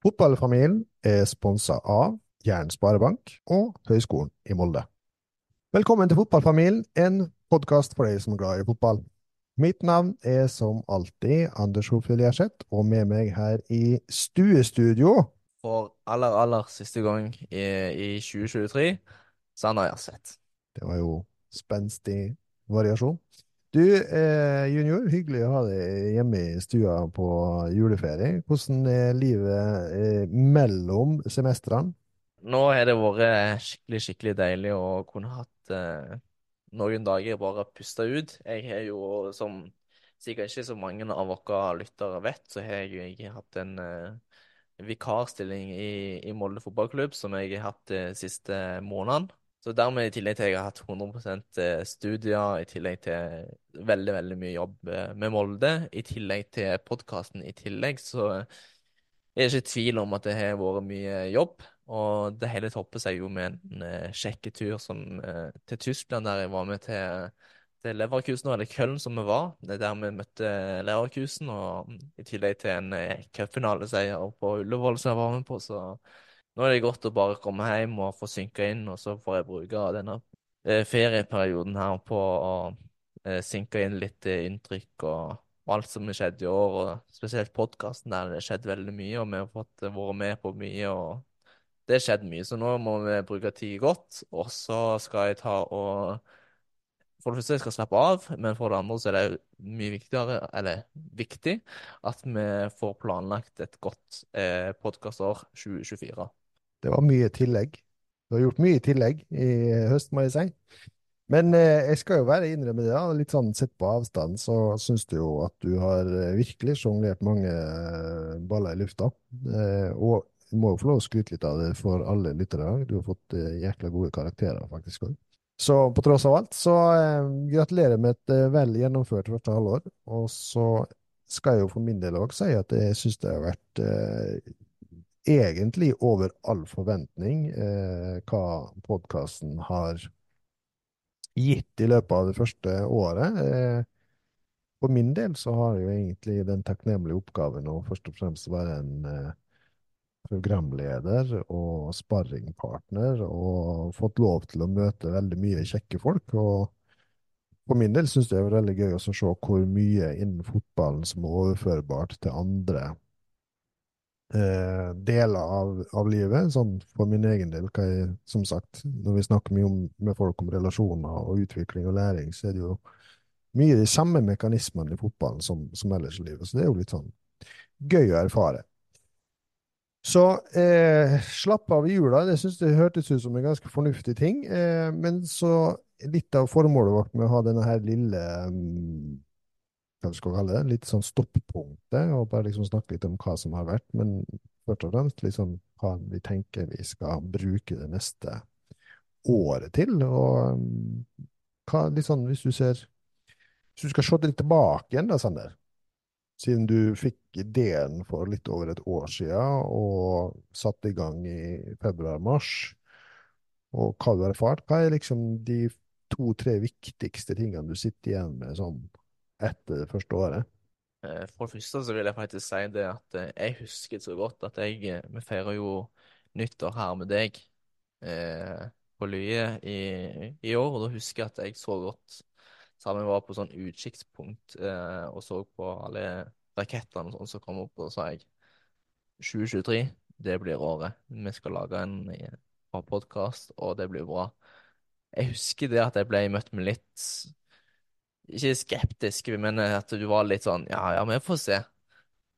Fotballfamilien er sponsa av Jæren Sparebank og Høgskolen i Molde. Velkommen til Fotballfamilien, en podkast for deg som er glad i fotball. Mitt navn er som alltid Anders Hofjell Gjerseth, og med meg her i stuestudio For aller, aller siste gang i, i 2023, Sanna Gjerseth. Det var jo spenstig variasjon. Du, eh, junior, hyggelig å ha deg hjemme i stua på juleferie. Hvordan er livet eh, mellom semestrene? Nå har det vært skikkelig, skikkelig deilig å kunne hatt eh, noen dager bare puste ut. Jeg har jo, som sikkert ikke så mange av våre lyttere vet, så har jeg, jeg hatt en eh, vikarstilling i, i Molde fotballklubb som jeg har hatt de siste månedene. Så dermed, i tillegg til at jeg har hatt 100 studier, i tillegg til veldig, veldig mye jobb eh, med Molde, i tillegg til podkasten i tillegg, så er det ikke tvil om at det har vært mye jobb. Og det hele topper seg jo med en uh, sjekketur til Tyskland, der jeg var med til, til Leverkusen, eller Köln som vi var. Det er der vi møtte Leverkusen, og i tillegg til en uh, cupfinaleseier på Ullevål som jeg var med på, så nå er det godt å bare komme hjem og få synke inn, og så får jeg bruke denne eh, ferieperioden her på å eh, synke inn litt eh, inntrykk og, alt som har skjedd i år, og spesielt podkasten der det har skjedd veldig mye, og vi har fått vært med på mye, og det har skjedd mye. Så nå må vi bruke tid godt, og så skal jeg ta og For det første jeg skal slappe av, men for det andre så er det mye viktigere, eller viktig, at vi får planlagt et godt eh, podkastår 2024. Det var mye tillegg. Du har gjort mye tillegg i høst, må jeg si. Men eh, jeg skal jo være innrømme det, da. litt sånn sett på avstand, så syns du jo at du har eh, virkelig sjonglert mange eh, baller i lufta. Og du må jo få lov å skryte litt av det for alle lyttere. Du har fått jækla gode karakterer, faktisk òg. Så på tross av alt, så gratulerer med et vel gjennomført første halvår. Og så skal jeg jo for min del òg si at jeg syns det har vært egentlig over all forventning eh, hva podkasten har gitt i løpet av det første året. Eh, min del så har jeg jo egentlig den takknemlige oppgaven å først og fremst være en eh, programleder og sparringpartner, og fått lov til å møte veldig mye kjekke folk. og for min del syns det er veldig gøy å se hvor mye innen fotballen som er overførbart til andre eh, deler av, av, livet. Sånn for min egen del, hva jeg, som sagt, når vi snakker mye om, med folk om relasjoner og utvikling og læring, så er det jo mye de samme mekanismene i fotballen som, som ellers i livet. Så det er jo litt sånn gøy å erfare. Så eh, slapp av i jula. Det syns det hørtes ut som en ganske fornuftig ting. Eh, men så litt av formålet vårt med å ha denne her lille um, hva vi skal kalle det, litt sånn stoppunktet, og bare liksom snakke litt om hva som har vært, men først og fremst liksom hva vi tenker vi skal bruke det neste året til. Og um, hva, litt sånn, hvis du ser Hvis du skal se litt tilbake igjen, da, Sander, siden du fikk ideen for litt over et år siden og satte i gang i februar-mars, og hva du har erfart, hva er liksom de to-tre viktigste tingene du sitter igjen med sånn etter det første året? Eh, for det første så vil jeg faktisk si det at eh, jeg husker så godt at jeg eh, Vi feirer jo nyttår her med deg eh, på Lye i, i, år, og da husker jeg at jeg så godt sammen var på sånn utkikkspunkt eh, og så på alle rakettene sånn som kom opp, og sa jeg 2023, det blir året. Vi skal lage en bra podkast, og det blir bra. Jeg husker det at jeg ble møtt med litt ikke skeptisk, men at du var litt sånn Ja, ja, vi får se.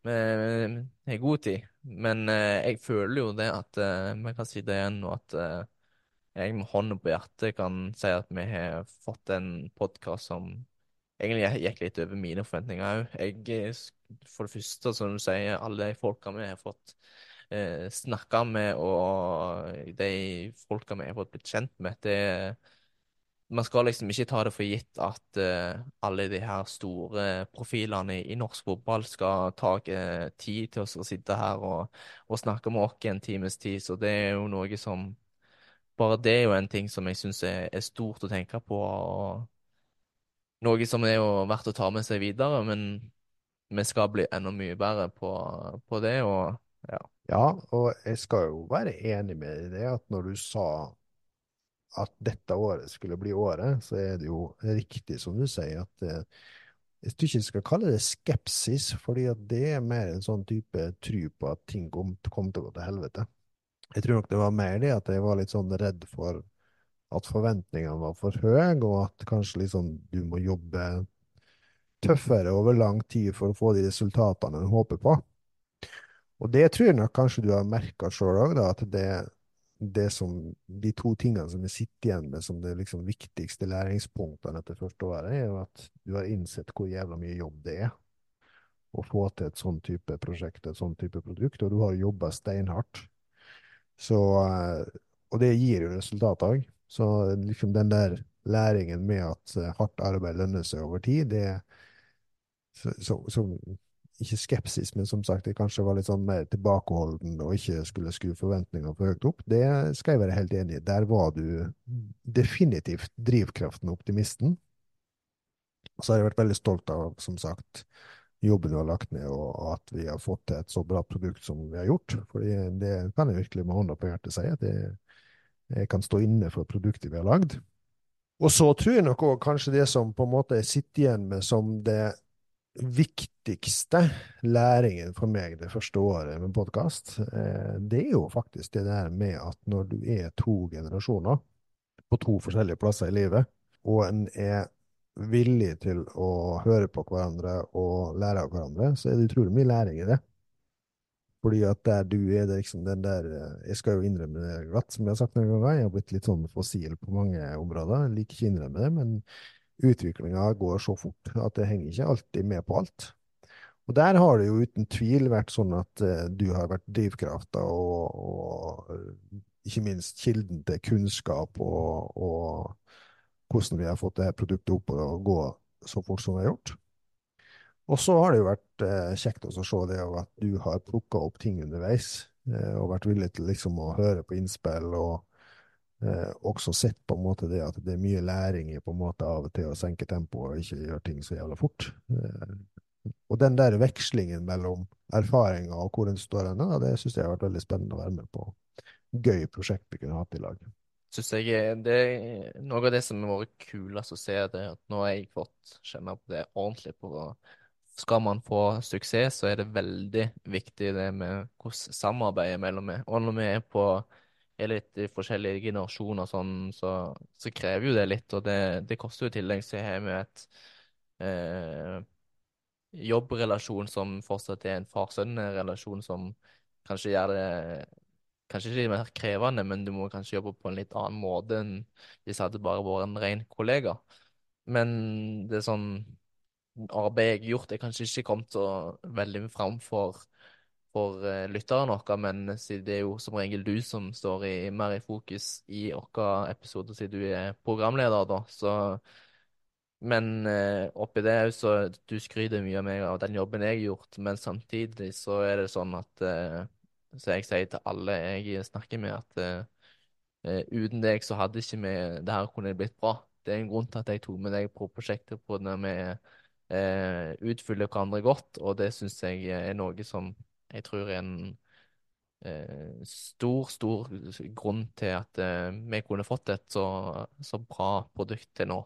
Vi har god tid. Men eh, jeg føler jo det at eh, vi kan det igjen, og at eh, jeg med hånden på hjertet kan si at vi har fått en podkast som egentlig gikk litt over mine forventninger òg. Jeg, for det første, som du sier, alle de folka vi har fått eh, snakka med, og de folka vi har fått blitt kjent med, det er man skal liksom ikke ta det for gitt at uh, alle de her store profilene i, norsk fotball skal ta uh, tid til oss å sitte her og, og, snakke med oss en times tid. Så det er jo noe som Bare det er jo en ting som jeg syns er, er, stort å tenke på. og Noe som er jo verdt å ta med seg videre, men vi skal bli enda mye bedre på, på det. Og ja, Ja, og jeg skal jo være enig med deg i det at når du sa at dette året skulle bli året, så er det jo riktig som du sier, at eh, jeg tror ikke jeg skal kalle det skepsis, fordi det er mer en sånn type tro på at ting kom, kom til å gå til helvete. Jeg tror nok det var mer det at jeg var litt sånn redd for at forventningene var for høye, og at kanskje liksom du må jobbe tøffere over lang tid for å få de resultatene du håper på. Og det tror jeg nok kanskje du har merka sjøl òg, at det, det som, de to tingene som vi sitter igjen med som det liksom viktigste læringspunktene etter første året, er jo at du har innsett hvor jævla mye jobb det er å få til et sånn type prosjekt, et sånn type produkt, og du har jobba steinhardt. Så, eh, og det gir jo resultater òg. Så liksom den der læringen med at eh, hardt arbeid lønner seg over tid, det så, så, så ikke skepsis, men som sagt, jeg kanskje var litt sånn mer tilbakeholden og ikke skulle skru forventningene for høyt opp. Det skal jeg være helt enig i. Der var du definitivt drivkraften og optimisten. Så har jeg vært veldig stolt av, som sagt, jobben du har lagt ned, og at vi har fått til et så bra produkt som vi har gjort. Fordi det kan jeg virkelig med hånda på hjertet si, at jeg, jeg kan stå inne for produktet vi har lagd. Og så tror jeg nok òg kanskje det som på en måte jeg sitter igjen med som det viktigste læringen for meg det første året med podkast, eh, det er jo faktisk det der med at når du er to generasjoner på to forskjellige plasser i livet, og en er villig til å høre på hverandre og lære av hverandre, så er det utrolig mye læring i det. Fordi at der du er det liksom den der eh, Jeg skal jo innrømme det glatt, som jeg har sagt noen ganger. Jeg har blitt litt sånn fossil på mange områder. Jeg liker ikke å innrømme det, men utviklinga går så fort at det henger ikke alltid med på alt. Og der har det jo uten tvil vært sånn at uh, du har vært drivkrafta og, og ikke minst kilden til kunnskap og, og, hvordan vi har fått det produktet opp og gå så fort som vi har gjort. Og så har det jo vært uh, kjekt å se det at du har plukka opp ting underveis og vært villig til liksom å høre på innspill og eh, også sett på en måte det at det er mye læring i på en måte av og til å senke tempoet og ikke gjøre ting så jævla fort. Eh, og den der vekslingen mellom erfaringer og hvor en står hen, det syns jeg har vært veldig spennende å være med på. Gøy prosjekt vi kunne hatt i lag. Synes jeg det er Noe av det som har vært kulest å se, det er at nå har jeg fått kjenne på det ordentlig på skal man få suksess, så er det veldig viktig det med hvordan samarbeidet mellom meg. Og når vi er på er litt i forskjellige generasjoner sånn, så, så, krever jo det litt, og det, det koster jo i tillegg. Så har vi et eh, jobbrelasjon som fortsatt er en far-sønn-relasjon, som kanskje gjør det Kanskje ikke mer krevende, men du må kanskje jobbe på en litt annen måte enn hvis det hadde bare vært en ren kollega. Men det er sånn arbeidet jeg har gjort, er kanskje ikke kommet så veldig fram for for uh, lytterne våre, men det er jo som regel du som står i, mer i fokus i våre episoder, siden du er programleder, da. Så, men uh, oppi det så du skryter mye av meg av den jobben jeg har gjort, men samtidig så er det sånn at uh, Så jeg sier til alle jeg snakker med, at uten deg så hadde ikke vi det her kunne blitt bra. Det er en grunn til at jeg tok med deg på prosjektet på når vi utfyller hverandre godt, og det syns jeg er noe som jeg tror er en eh, stor, stor grunn til at eh, vi kunne fått et så, så bra produkt til nå.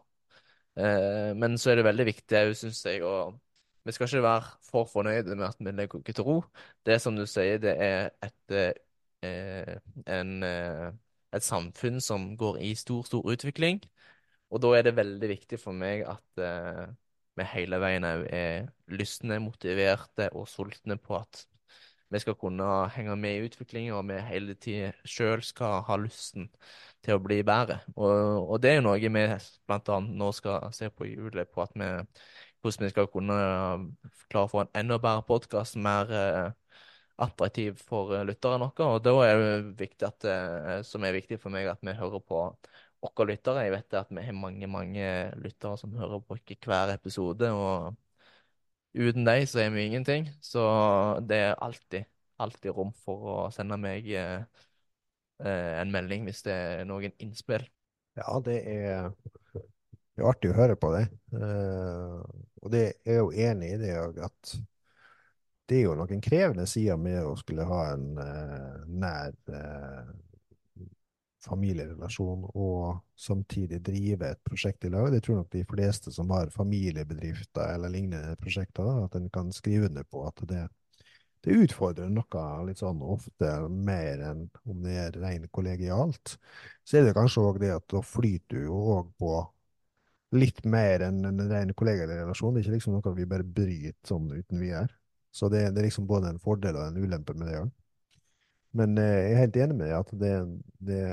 Eh, men så er det veldig viktig òg, syns jeg, og vi skal ikke være for fornøyde med at vi legger oss til ro. Det som du sier, det er et, eh, en, eh, et samfunn som går i stor, stor utvikling. Og da er det veldig viktig for meg at eh, vi hele veien òg er lystne, motiverte og sultne på at vi skal kunne henge med i utviklingen, og vi hele tida sjøl skal ha lysten til å bli bedre. Og, og det er jo noe vi annet nå skal se på i julet, på at vi, hvordan vi skal kunne klare å få en enda bedre podkast, mer eh, attraktiv for uh, lytterne våre. Og da er det viktig at, eh, som er viktig for meg, at vi hører på våre lyttere. Jeg vet at vi har mange, mange lyttere som hører på hver episode. og Uten deg så er vi ingenting. Så det er alltid, alltid rom for å sende meg eh, eh, en melding hvis det er noen innspill. Ja, det er, det er artig å høre på det. Eh, og det er jo enig i det at det er jo noen krevende sider med å skulle ha en eh, nær eh, familierelasjon og samtidig drive et prosjekt i lag. Det tror nok de fleste som har familiebedrifter eller lignende prosjekter, da, at en kan skrive under på at det, det utfordrer noe litt sånn ofte mer enn om det er rent kollegialt. Så er det kanskje òg det at da flyter du jo òg på litt mer enn en ren kollegarelasjon. Det er ikke liksom noe vi bare bryter sånn uten videre. Så det, det, er liksom både en fordel og en ulempe med det òg. Men eh, jeg er helt enig med deg at det, det,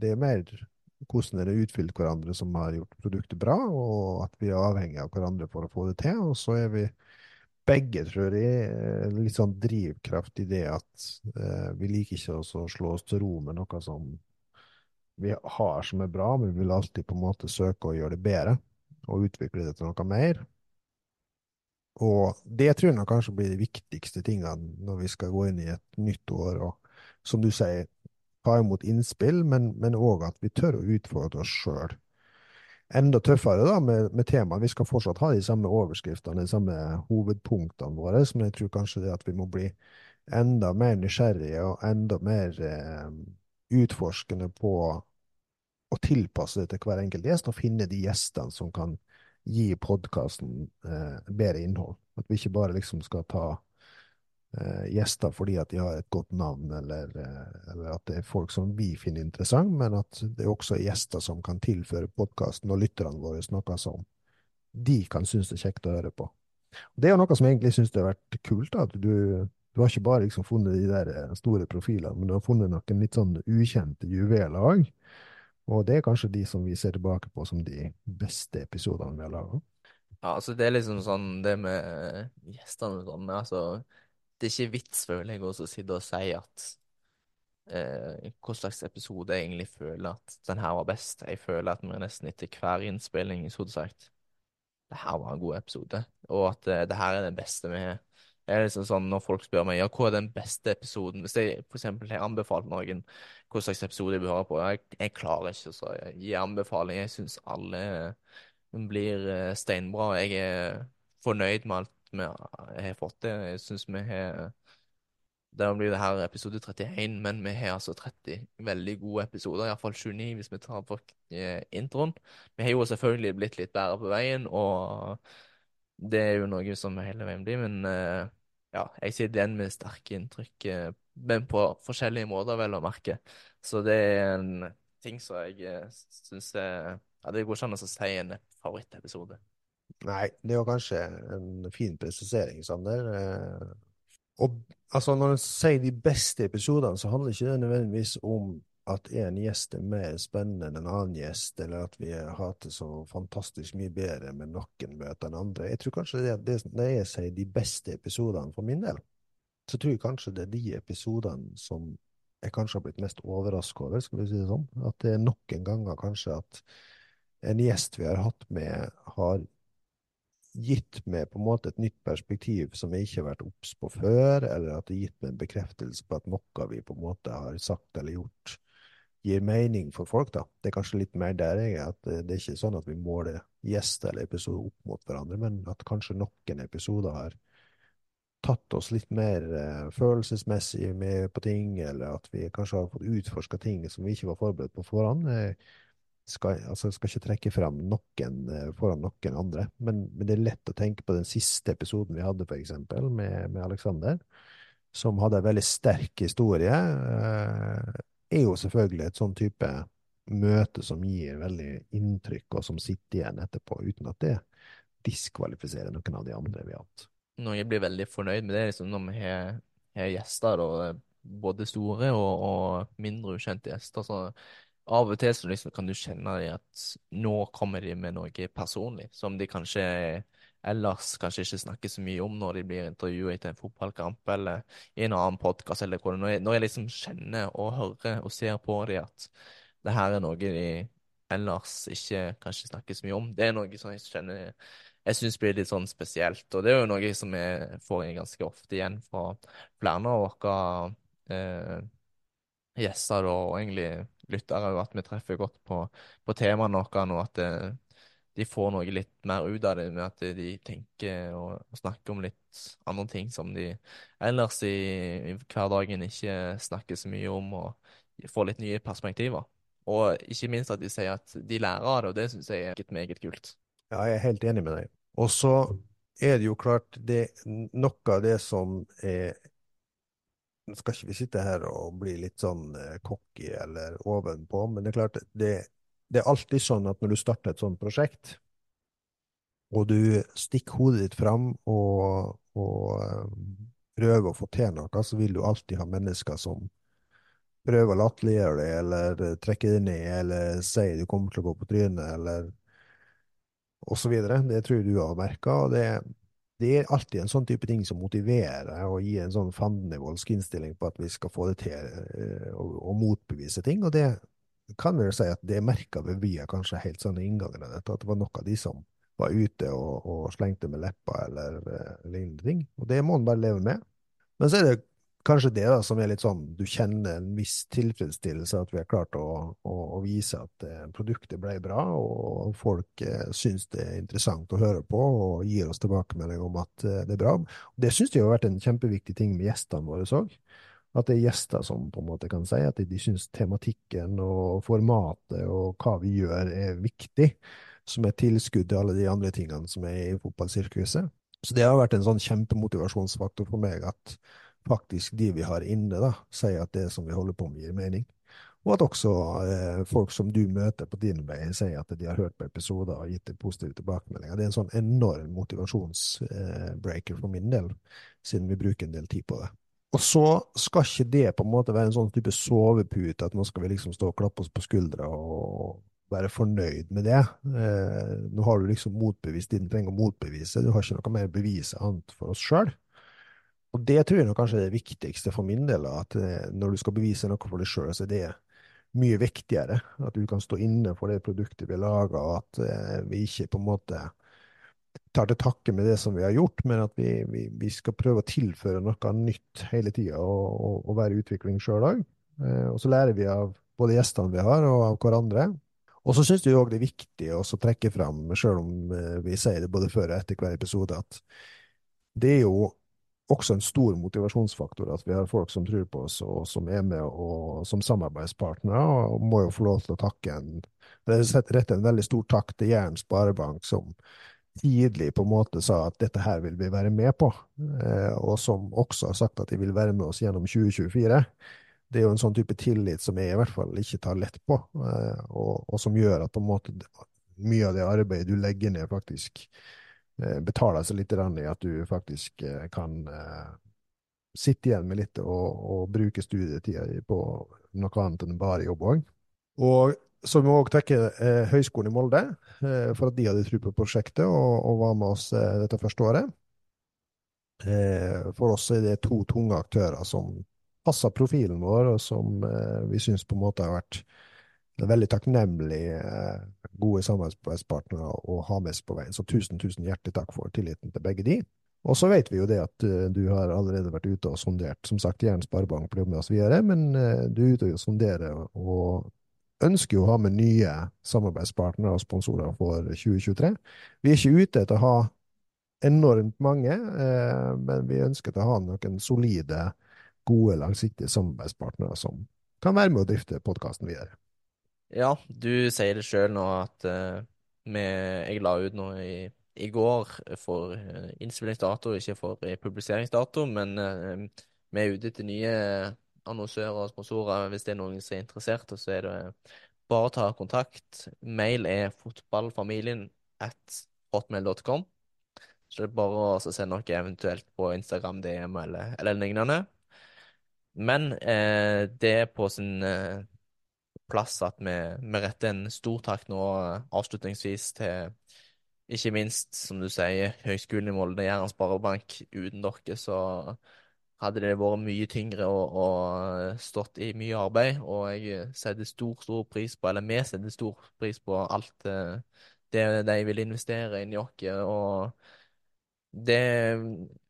det er mer hvordan dere utfylt hverandre som har gjort produktet bra, og at vi er avhengig av hverandre for å få det til. Og så er vi begge, tror jeg, litt sånn drivkraft i det at eh, vi liker ikke å slå oss til ro med noe som vi har som er bra, men vi vil alltid på en måte søke å gjøre det bedre og utvikle det til noe mer. Og det tror jeg kanskje blir de viktigste tingene når vi skal gå inn i et nytt år. og som du sier, ta imot innspill, men òg at vi tør å utfordre oss sjøl. Enda tøffere da med, med temaet. Vi skal fortsatt ha de samme overskriftene, de samme hovedpunktene våre, men jeg tror kanskje det at vi må bli enda mer nysgjerrige og enda mer eh, utforskende på å tilpasse det til hver enkelt gjest, og finne de gjestene som kan gi podkasten eh, bedre innhold. At vi ikke bare liksom skal ta gjester fordi at de har et godt navn, eller, eh, eller, at det er folk som vi finner interessant, men at det er også er gjester som kan tilføre podkasten og lytterne våre noe som de kan synes det er kjekt å høre på. Og det er jo noe som egentlig det har vært kult. at du, du har ikke bare liksom funnet de der eh, store profilene, men du har funnet noen litt sånn ukjente juveler òg. Og det er kanskje de som vi ser tilbake på som de beste episodene vi har laga. Ja, altså det er liksom sånn det med gjestene og sånn. altså det er ikke vits, føler jeg, å sitte og si at eh, hva slags episode jeg egentlig føler at den her var best. Jeg føler at vi nesten etter hver innspilling så hadde sagt det her var en god episode, og at eh, det her er den beste vi har. Det er liksom sånn Når folk spør meg ja, hva er den beste episoden Hvis jeg for eksempel har anbefalt noen hva slags episode jeg bør høre på, jeg, jeg klarer ikke å gi anbefaling. Jeg syns alle blir eh, steinbra. Jeg er fornøyd med alt vi har fått det. Jeg syns vi har Det blir det her episode 31, men vi har altså 30 veldig gode episoder. Iallfall 29 hvis vi tar på eh, introen. Vi har jo selvfølgelig blitt litt bedre på veien, og det er jo noe som hele veien blir. Men eh, ja, jeg sitter igjen med sterke inntrykk, eh, men på forskjellige måter, vel å merke. Så det er en ting som jeg syns er ja, Det går ikke an å si en favorittepisode. Nei, det var kanskje en fin presisering, Sander. Eh, og altså, når en sier de beste episodene, så handler ikke det nødvendigvis om at en gjest er mer spennende enn en annen gjest, eller at vi har det så fantastisk mye bedre med noen møter enn andre. Jeg tror kanskje det, det, når jeg sier de beste episodene for min del, så tror jeg kanskje det er de episodene som jeg kanskje har blitt mest overraska over, skal vi si det sånn. At det er noen ganger kanskje at en gjest vi har hatt med, har gitt meg på en måte et nytt perspektiv som jeg ikke har vært obs på før, eller at det har gitt meg en bekreftelse på at noe vi på en måte har sagt eller gjort, gir mening for folk. da. Det er kanskje litt mer der jeg er, at det, er ikke sånn at vi måler gjester eller episoder opp mot hverandre, men at kanskje noen episoder har tatt oss litt mer uh, følelsesmessig med på ting, eller at vi kanskje har fått utforska ting som vi ikke var forberedt på forhånd. Uh, skal, altså skal ikke trekke fram noen eh, foran noen andre, men, men, det er lett å tenke på den siste episoden vi hadde, eksempel, med, med Alexander, som hadde en veldig sterk historie. Eh, er jo selvfølgelig et sånn type møte som gir veldig inntrykk, og som sitter igjen etterpå, uten at det diskvalifiserer noen av de andre vi har hatt. Når jeg blir veldig fornøyd med, det liksom når vi har, har gjester, da, både store og, og mindre ukjente gjester. så av og til så liksom kan du kjenne at nå kommer de med noe personlig, som de kanskje ellers kanskje ikke snakker så mye om når de blir intervjuet etter en fotballkamp eller i en annen podkast er. Når jeg liksom kjenner og hører og ser på dem at det her er noe de ellers ikke kanskje snakker så mye om, det er noe som jeg kjenner jeg syns blir litt sånn spesielt. Og det er jo noe som jeg får ganske ofte igjen fra flere av våre eh, gjester og egentlig lyttere, at vi treffer godt på, på temaene våre, og at de får noe litt mer ut av det med at de tenker og, og snakker om litt andre ting som de ellers i, i hverdagen ikke snakker så mye om, og får litt nye perspektiver. Og ikke minst at de sier at de lærer av det, og det syns jeg er meget, meget kult. Ja, jeg er helt enig med deg. Og så er det jo klart det, noe av det som er skal ikke vi sitte her og bli litt sånn eh, cocky eller ovenpå, men det er klart det, det er alltid sånn at når du starter et sånt prosjekt, og du stikker hodet ditt fram og, og eh, prøver å få til noe, så vil du alltid ha mennesker som prøver å latterliggjøre det, eller eh, trekke det ned, eller sier du kommer til å gå på trynet, eller og så videre. Det tror jeg du har merka. Og det, det, er alltid en sånn type ting som motiverer og gir en sånn fandenivoldsk innstilling på at vi skal få det til og, og motbevise ting. Og det kan vi jo si at det merka vi via kanskje helt sånn inngangen av dette, at det var nok av de som var ute og, og slengte med leppa eller uh, lignende ting. Og det må en bare leve med. Men så er det kanskje det da, som er litt sånn du kjenner en viss tilfredsstillelse, at vi har klart å, å, å vise at eh, produktet ble bra, og folk eh, syns det er interessant å høre på og gir oss tilbakemelding om at eh, det er bra. Det syns jeg har vært en kjempeviktig ting med gjestene våre òg. At det er gjester som på en måte kan si at de syns tematikken og formatet og hva vi gjør er viktig, som er tilskudd til alle de andre tingene som er i fotballsirkuset. Så det har vært en sånn kjempemotivasjonsfaktor for meg at faktisk de vi har inne, da, sier at det som vi holder på med, gir mening. Og at også eh, folk som du møter på din vei, sier at de har hørt på episoder og gitt deg positive tilbakemeldinger. Det er en sånn enorm motivasjonsbreaker for min del, siden vi bruker en del tid på det. Og så skal ikke det på en måte være en sånn type sovepute at nå skal vi liksom stå og klappe oss på skuldra og være fornøyd med det. Eh, nå har du liksom motbevist det du trenger å motbevise, du har ikke noe mer bevis annet for oss sjøl. Og det tror jeg nok kanskje er det viktigste for min del, at eh, når du skal bevise noe for deg sjøl, så er det mye viktigere. At du kan stå inne for det produktet vi laga, og at eh, vi ikke på en måte tar til takke med det som vi har gjort, men at vi, vi, vi skal prøve å tilføre noe nytt hele tida og, og, og, være i utvikling sjøl òg. Eh, og så lærer vi av både gjestene vi har, og av hverandre. Og så syns jeg òg det er viktig å trekke fram, sjøl om vi sier det både før og etter hver episode, at det er jo også en stor motivasjonsfaktor at vi har folk som tror på oss, og som er med og, som samarbeidspartnere. Og må jo få lov til å takke en rett en veldig stor takk til Jæren Sparebank, som tidlig på en måte sa at dette her vil vi være med på, eh, og som også har sagt at de vil være med oss gjennom 2024. Det er jo en sånn type tillit som jeg i hvert fall ikke tar lett på, eh, og, og som gjør at på en måte mye av det arbeidet du legger ned, faktisk betaler seg litt i at du faktisk eh, kan eh, sitte igjen med litt og, og bruke studietida på noe annet enn bare jobb òg. Og så må vi òg takke eh, Høgskolen i Molde eh, for at de hadde tro på prosjektet og, og, var med oss eh, dette første året. for oss er det to tunge aktører som passer profilen vår, og som vi syns på en måte har vært veldig takknemlig gode samarbeidspartnere å ha med seg på veien. Så tusen, tusen hjertelig takk for tilliten til begge de. Og så vet vi jo det at uh, du har allerede vært ute og sondert. Som sagt, Jæren Sparebank blir med oss videre, men uh, du er ute og sonderer og ønsker jo å ha med nye samarbeidspartnere og sponsorer for 2023. Vi er ikke ute etter å ha enormt mange, men vi ønsker å ha noen solide, gode, langsiktige samarbeidspartnere som kan være med å drifte podkasten videre. Ja, du sier det sjøl nå at uh, vi, jeg la ut noe i, i går for uh, innspillingsdato, ikke for uh, publiseringsdato, men uh, vi er ute etter nye annonsører og sponsorer hvis det er noen som er interessert. Så er det bare å ta kontakt. Mail er fotballfamilien at hotmail.com. Så det er bare å sende noe eventuelt på Instagram, DM eller, eller lignende. Men det er på sin plass at vi, vi retter en stor takk nå avslutningsvis til ikke minst, som du sier, Høgskolen i Molde, Jæren Sparebank. Uten dere så hadde det vært mye tyngre og, og, stått i mye arbeid. Og jeg setter stor, stor pris på, eller vi setter stor pris på alt eh, det de vil investere inn i oss. Og det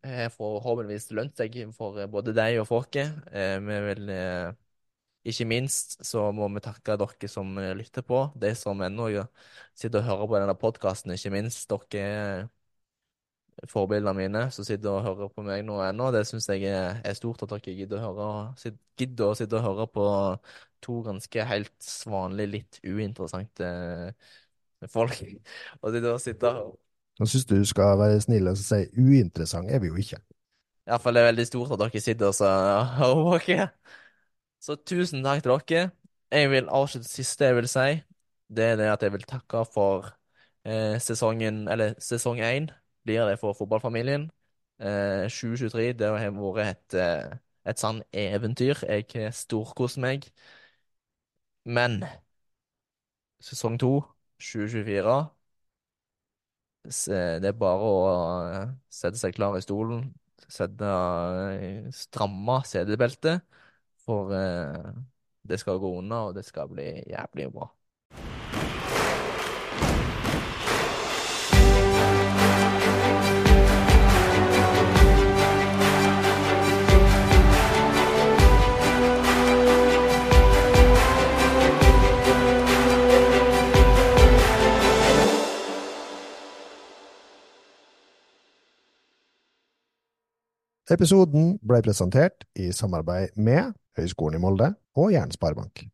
har forhåpentligvis lønt seg for både deg og folket. Eh, vi vil ikke minst så må vi takke dere som eh, lytter på, de som ennå sitter og hører på denne podkasten, ikke minst. Dere er forbildene mine som sitter og hører på meg nå ennå. Det syns jeg er, stort at dere gidder å, høre, gidder å sitte og høre på to ganske helt vanlige, litt uinteressante folk. Og de da sitter og syns du skal være snill og si uinteressant er vi jo ikke. Iallfall er det veldig stort at dere sitter og hører på dere. Så tusen takk til dere. Jeg vil avslutte det siste jeg vil si. Det er det at jeg vil takke for eh, sesongen, eller sesong én blir det for fotballfamilien. Eh, 2023 det har vært et, eh, et sånn eventyr. Jeg storkoser meg. Men sesong to, 2024 Det er bare å eh, sette seg klar i stolen, sette stramme setebeltet, for det skal gå unna, og det skal bli jævlig bra. Episoden ble presentert i samarbeid med Høgskolen i Molde og Jæren Sparebank.